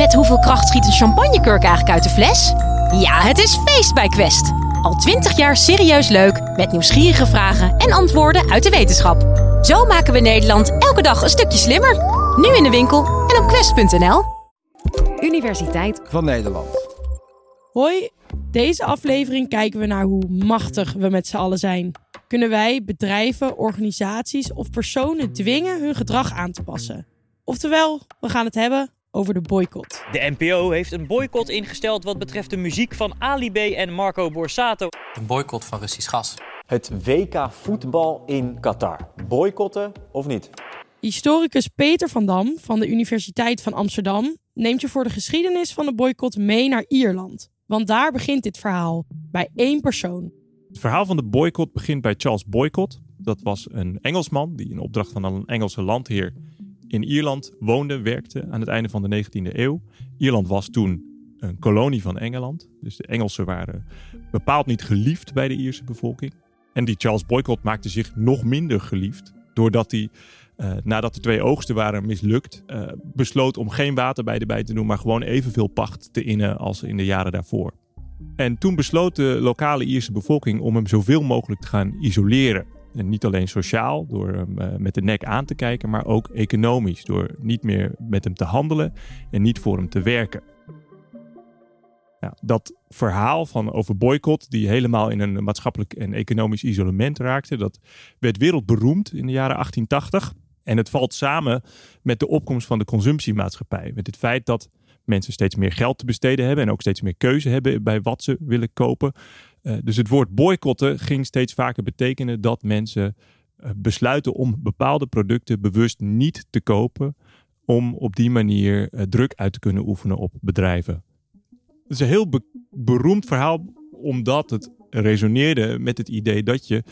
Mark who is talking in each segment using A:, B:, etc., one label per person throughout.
A: Met hoeveel kracht schiet een champagnekurk eigenlijk uit de fles? Ja, het is feest bij Quest. Al twintig jaar serieus leuk, met nieuwsgierige vragen en antwoorden uit de wetenschap. Zo maken we Nederland elke dag een stukje slimmer. Nu in de winkel en op quest.nl.
B: Universiteit
C: van Nederland.
D: Hoi, deze aflevering kijken we naar hoe machtig we met z'n allen zijn. Kunnen wij bedrijven, organisaties of personen dwingen hun gedrag aan te passen? Oftewel, we gaan het hebben over de boycott.
E: De NPO heeft een boycott ingesteld wat betreft de muziek van Ali B en Marco Borsato.
F: Een boycott van Russisch gas.
G: Het WK voetbal in Qatar. Boycotten of niet?
D: Historicus Peter van Dam van de Universiteit van Amsterdam neemt je voor de geschiedenis van de boycott mee naar Ierland. Want daar begint dit verhaal, bij één persoon.
H: Het verhaal van de boycott begint bij Charles Boycott. Dat was een Engelsman die in opdracht van een Engelse landheer in Ierland woonde, werkte aan het einde van de 19e eeuw. Ierland was toen een kolonie van Engeland. Dus de Engelsen waren bepaald niet geliefd bij de Ierse bevolking. En die Charles Boycott maakte zich nog minder geliefd. Doordat hij, uh, nadat de twee oogsten waren mislukt, uh, besloot om geen water bij de bij te doen, maar gewoon evenveel pacht te innen als in de jaren daarvoor. En toen besloot de lokale Ierse bevolking om hem zoveel mogelijk te gaan isoleren. En niet alleen sociaal, door hem uh, met de nek aan te kijken, maar ook economisch, door niet meer met hem te handelen en niet voor hem te werken. Dat verhaal van over boycott, die helemaal in een maatschappelijk en economisch isolement raakte, dat werd wereldberoemd in de jaren 1880. En het valt samen met de opkomst van de consumptiemaatschappij. Met het feit dat mensen steeds meer geld te besteden hebben en ook steeds meer keuze hebben bij wat ze willen kopen. Uh, dus het woord boycotten ging steeds vaker betekenen dat mensen uh, besluiten om bepaalde producten bewust niet te kopen. Om op die manier uh, druk uit te kunnen oefenen op bedrijven. Het is een heel be beroemd verhaal omdat het resoneerde met het idee dat je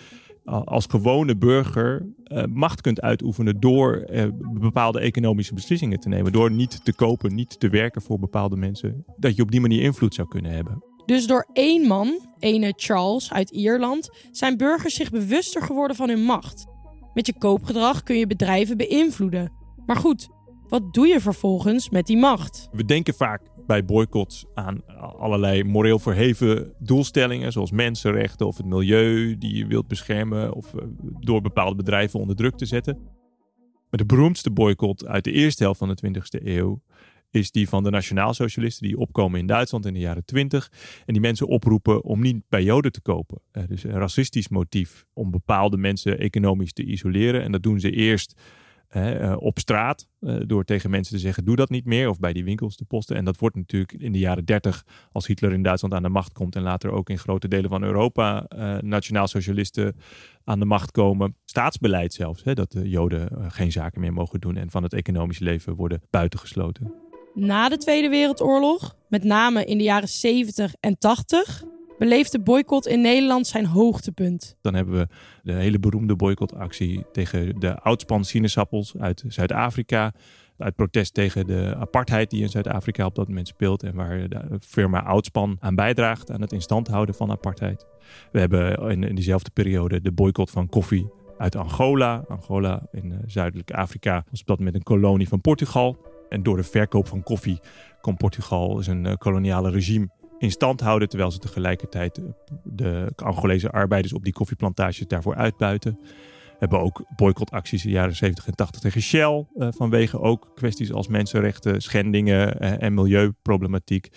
H: als gewone burger macht kunt uitoefenen door bepaalde economische beslissingen te nemen. Door niet te kopen, niet te werken voor bepaalde mensen. Dat je op die manier invloed zou kunnen hebben.
D: Dus door één man, ene Charles uit Ierland, zijn burgers zich bewuster geworden van hun macht. Met je koopgedrag kun je bedrijven beïnvloeden. Maar goed, wat doe je vervolgens met die macht?
H: We denken vaak bij boycotts aan allerlei moreel verheven doelstellingen, zoals mensenrechten of het milieu die je wilt beschermen of door bepaalde bedrijven onder druk te zetten. Maar de beroemdste boycott uit de eerste helft van de 20e eeuw is die van de nationaalsocialisten die opkomen in Duitsland in de jaren 20 en die mensen oproepen om niet bij Joden te kopen. dus een racistisch motief om bepaalde mensen economisch te isoleren en dat doen ze eerst uh, op straat. Uh, door tegen mensen te zeggen: doe dat niet meer. Of bij die winkels te posten. En dat wordt natuurlijk in de jaren 30, als Hitler in Duitsland aan de macht komt. En later ook in grote delen van Europa nationaal-socialisten aan de macht komen. Staatsbeleid zelfs. Hè, dat de Joden geen zaken meer mogen doen. En van het economische leven worden buitengesloten.
D: Na de Tweede Wereldoorlog, met name in de jaren 70 en 80 beleeft de boycott in Nederland zijn hoogtepunt.
H: Dan hebben we de hele beroemde boycottactie tegen de oudspan sinaasappels uit Zuid-Afrika. Uit protest tegen de apartheid die in Zuid-Afrika op dat moment speelt. En waar de firma Oudspan aan bijdraagt aan het instand houden van apartheid. We hebben in, in diezelfde periode de boycott van koffie uit Angola. Angola in uh, zuidelijk Afrika was op dat moment een kolonie van Portugal. En door de verkoop van koffie kon Portugal zijn uh, koloniale regime in stand houden, terwijl ze tegelijkertijd de Angolese arbeiders op die koffieplantages daarvoor uitbuiten. We hebben ook boycottacties in de jaren 70 en 80 tegen Shell, uh, vanwege ook kwesties als mensenrechten, schendingen en milieuproblematiek.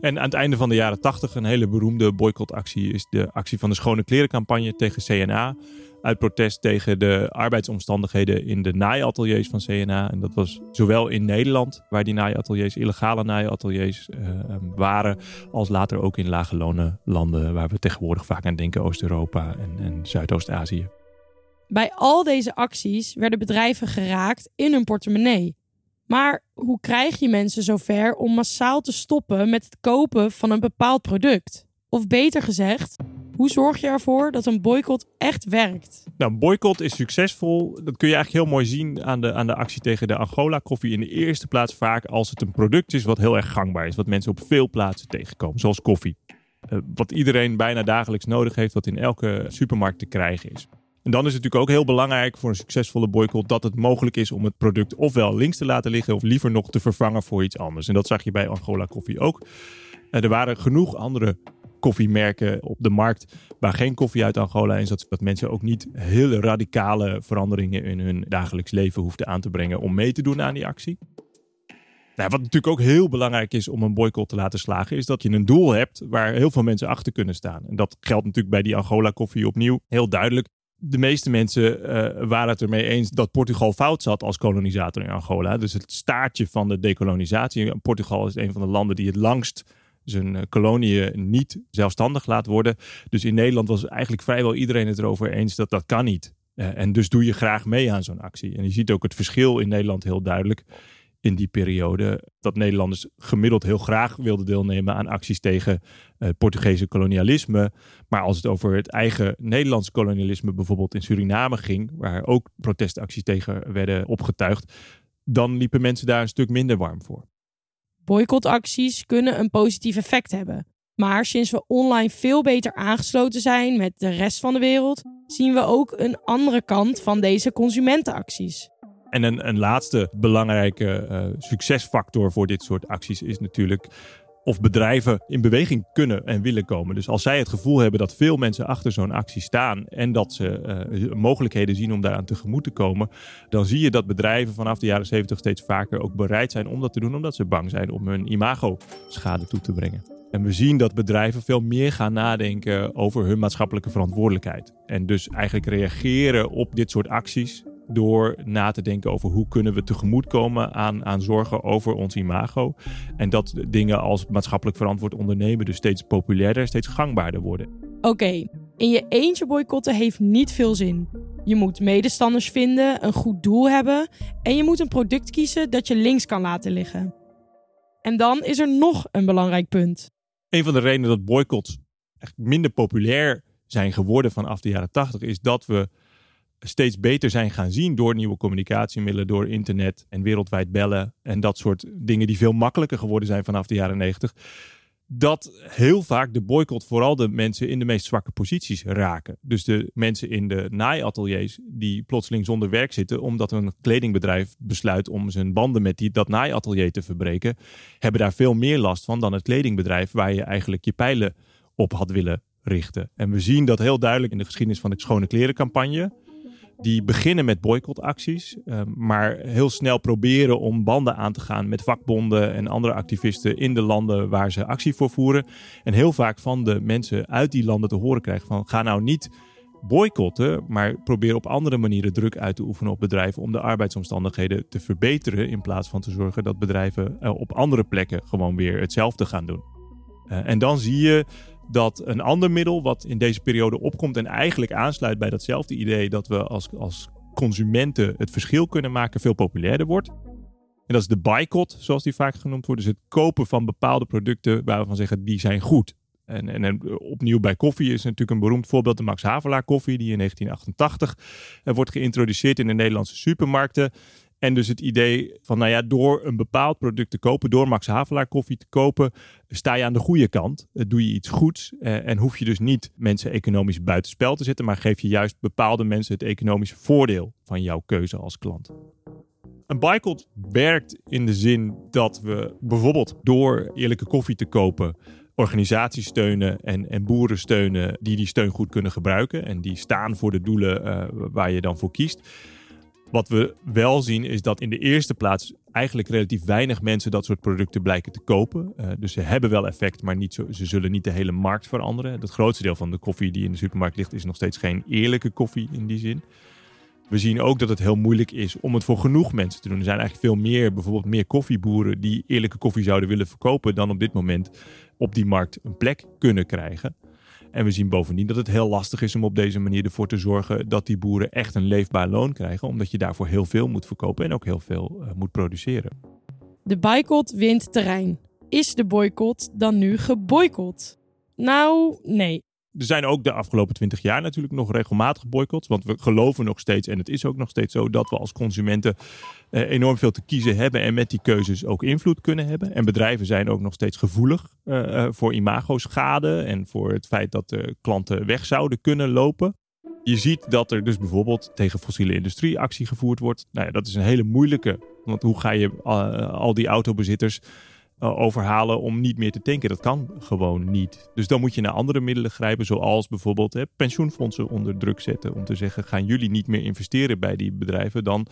H: En aan het einde van de jaren 80 een hele beroemde boycottactie is de actie van de schone klerencampagne tegen CNA uit protest tegen de arbeidsomstandigheden in de naaiateliers van CNA. En dat was zowel in Nederland, waar die naaiateliers illegale naaiateliers uh, waren, als later ook in lage lonen landen, waar we tegenwoordig vaak aan denken, Oost-Europa en, en Zuidoost-Azië.
D: Bij al deze acties werden bedrijven geraakt in hun portemonnee. Maar hoe krijg je mensen zover om massaal te stoppen met het kopen van een bepaald product? Of beter gezegd, hoe zorg je ervoor dat een boycott echt werkt?
H: Nou, een boycott is succesvol. Dat kun je eigenlijk heel mooi zien aan de, aan de actie tegen de Angola-koffie. In de eerste plaats vaak als het een product is wat heel erg gangbaar is. Wat mensen op veel plaatsen tegenkomen, zoals koffie. Uh, wat iedereen bijna dagelijks nodig heeft, wat in elke supermarkt te krijgen is. En dan is het natuurlijk ook heel belangrijk voor een succesvolle boycott dat het mogelijk is om het product ofwel links te laten liggen of liever nog te vervangen voor iets anders. En dat zag je bij Angola Koffie ook. Eh, er waren genoeg andere koffiemerken op de markt waar geen koffie uit Angola is. Dat, dat mensen ook niet hele radicale veranderingen in hun dagelijks leven hoefden aan te brengen om mee te doen aan die actie. Nou, wat natuurlijk ook heel belangrijk is om een boycott te laten slagen, is dat je een doel hebt waar heel veel mensen achter kunnen staan. En dat geldt natuurlijk bij die Angola koffie opnieuw heel duidelijk. De meeste mensen uh, waren het ermee eens dat Portugal fout zat als kolonisator in Angola. Dus het staartje van de dekolonisatie. Portugal is een van de landen die het langst zijn eh, koloniën niet zelfstandig laat worden. Dus in Nederland was eigenlijk vrijwel iedereen het erover eens dat dat kan niet. Uh, en dus doe je graag mee aan zo'n actie. En je ziet ook het verschil in Nederland heel duidelijk in die periode. Dat Nederlanders gemiddeld heel graag wilden deelnemen aan acties tegen het Portugese kolonialisme. Maar als het over het eigen Nederlandse kolonialisme, bijvoorbeeld in Suriname ging, waar ook protestacties tegen werden opgetuigd, dan liepen mensen daar een stuk minder warm voor.
D: Boycottacties kunnen een positief effect hebben. Maar sinds we online veel beter aangesloten zijn met de rest van de wereld, zien we ook een andere kant van deze consumentenacties.
H: En een, een laatste belangrijke uh, succesfactor voor dit soort acties is natuurlijk of bedrijven in beweging kunnen en willen komen. Dus als zij het gevoel hebben dat veel mensen achter zo'n actie staan en dat ze uh, mogelijkheden zien om daaraan tegemoet te komen, dan zie je dat bedrijven vanaf de jaren 70 steeds vaker ook bereid zijn om dat te doen, omdat ze bang zijn om hun imago schade toe te brengen. En we zien dat bedrijven veel meer gaan nadenken over hun maatschappelijke verantwoordelijkheid. En dus eigenlijk reageren op dit soort acties door na te denken over hoe kunnen we tegemoetkomen aan, aan zorgen over ons imago. En dat dingen als maatschappelijk verantwoord ondernemen dus steeds populairder, steeds gangbaarder worden.
D: Oké, in je eentje boycotten heeft niet veel zin. Je moet medestanders vinden, een goed doel hebben en je moet een product kiezen dat je links kan laten liggen. En dan is er nog een belangrijk punt.
H: Een van de redenen dat boycotts echt minder populair zijn geworden vanaf de jaren 80 is dat we steeds beter zijn gaan zien door nieuwe communicatiemiddelen, door internet en wereldwijd bellen en dat soort dingen die veel makkelijker geworden zijn vanaf de jaren 90. Dat heel vaak de boycott vooral de mensen in de meest zwakke posities raken. Dus de mensen in de naaiateliers die plotseling zonder werk zitten omdat een kledingbedrijf besluit om zijn banden met die, dat naaiatelier te verbreken, hebben daar veel meer last van dan het kledingbedrijf waar je eigenlijk je pijlen op had willen richten. En we zien dat heel duidelijk in de geschiedenis van de schone klerencampagne die beginnen met boycottacties, uh, maar heel snel proberen om banden aan te gaan met vakbonden en andere activisten in de landen waar ze actie voor voeren. En heel vaak van de mensen uit die landen te horen krijgen van ga nou niet boycotten, maar probeer op andere manieren druk uit te oefenen op bedrijven om de arbeidsomstandigheden te verbeteren in plaats van te zorgen dat bedrijven uh, op andere plekken gewoon weer hetzelfde gaan doen. Uh, en dan zie je dat een ander middel wat in deze periode opkomt en eigenlijk aansluit bij datzelfde idee dat we als, als consumenten het verschil kunnen maken, veel populairder wordt. En dat is de boycott, zoals die vaak genoemd wordt. Dus het kopen van bepaalde producten waarvan zeggen die zijn goed. En, en, opnieuw bij koffie is natuurlijk een beroemd voorbeeld de Max Havelaar koffie, die in 1988 eh, wordt geïntroduceerd in de Nederlandse supermarkten. En dus het idee van, nou ja, door een bepaald product te kopen, door Max Havelaar koffie te kopen, sta je aan de goede kant. Eh, doe je iets goeds eh, en hoef je dus niet mensen economisch buitenspel te zetten, maar geef je juist bepaalde mensen het economische voordeel van jouw keuze als klant. Een boycott werkt in de zin dat we bijvoorbeeld door eerlijke koffie te kopen organisaties steunen en, en boeren steunen die die steun goed kunnen gebruiken en die staan voor de doelen uh, waar je dan voor kiest. Wat we wel zien is dat in de eerste plaats eigenlijk relatief weinig mensen dat soort producten blijken te kopen. Uh, dus ze hebben wel effect, maar niet zo, ze zullen niet de hele markt veranderen. Het grootste deel van de koffie die in de supermarkt ligt is nog steeds geen eerlijke koffie in die zin. We zien ook dat het heel moeilijk is om het voor genoeg mensen te doen. Er zijn eigenlijk veel meer, bijvoorbeeld meer koffieboeren die eerlijke koffie zouden willen verkopen dan op dit moment op die markt een plek kunnen krijgen. En we zien bovendien dat het heel lastig is om op deze manier ervoor te zorgen dat die boeren echt een leefbaar loon krijgen, omdat je daarvoor heel veel moet verkopen en ook heel veel uh, moet produceren.
D: De boycott wint terrein. Is de boycott dan nu geboycott? Nou, nee
H: er zijn ook de afgelopen twintig jaar natuurlijk nog regelmatig boycotts. Want we geloven nog steeds, en het is ook nog steeds zo, dat we als consumenten eh, enorm veel te kiezen hebben. En met die keuzes ook invloed kunnen hebben. En bedrijven zijn ook nog steeds gevoelig uh, voor imagoschade. En voor het feit dat de klanten weg zouden kunnen lopen. Je ziet dat er dus bijvoorbeeld tegen fossiele industrie actie gevoerd wordt. Nou ja, dat is een hele moeilijke. Want hoe ga je uh, al die autobezitters uh, overhalen om niet meer te tanken? Dat kan gewoon niet. Dus dan moet je naar andere middelen grijpen, zoals bijvoorbeeld hè, pensioenfondsen onder druk zetten. Om te zeggen: gaan jullie niet meer investeren bij die bedrijven? Dan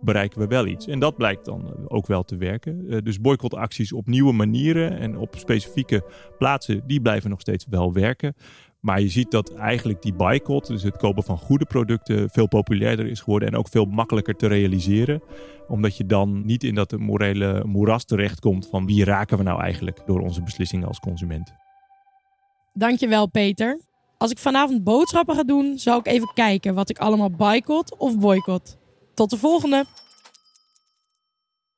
H: bereiken we wel iets. En dat blijkt dan ook wel te werken. Uh, dus boycottacties op nieuwe manieren en op specifieke plaatsen, die blijven nog steeds wel werken. Maar je ziet dat eigenlijk die boycott, dus het kopen van goede producten, veel populairder is geworden en ook veel makkelijker te realiseren. Omdat je dan niet in dat morele moeras terechtkomt van wie raken we nou eigenlijk door onze beslissingen als consument.
D: Dankjewel Peter. Als ik vanavond boodschappen ga doen, zal ik even kijken wat ik allemaal boycott of boycott. Tot de volgende!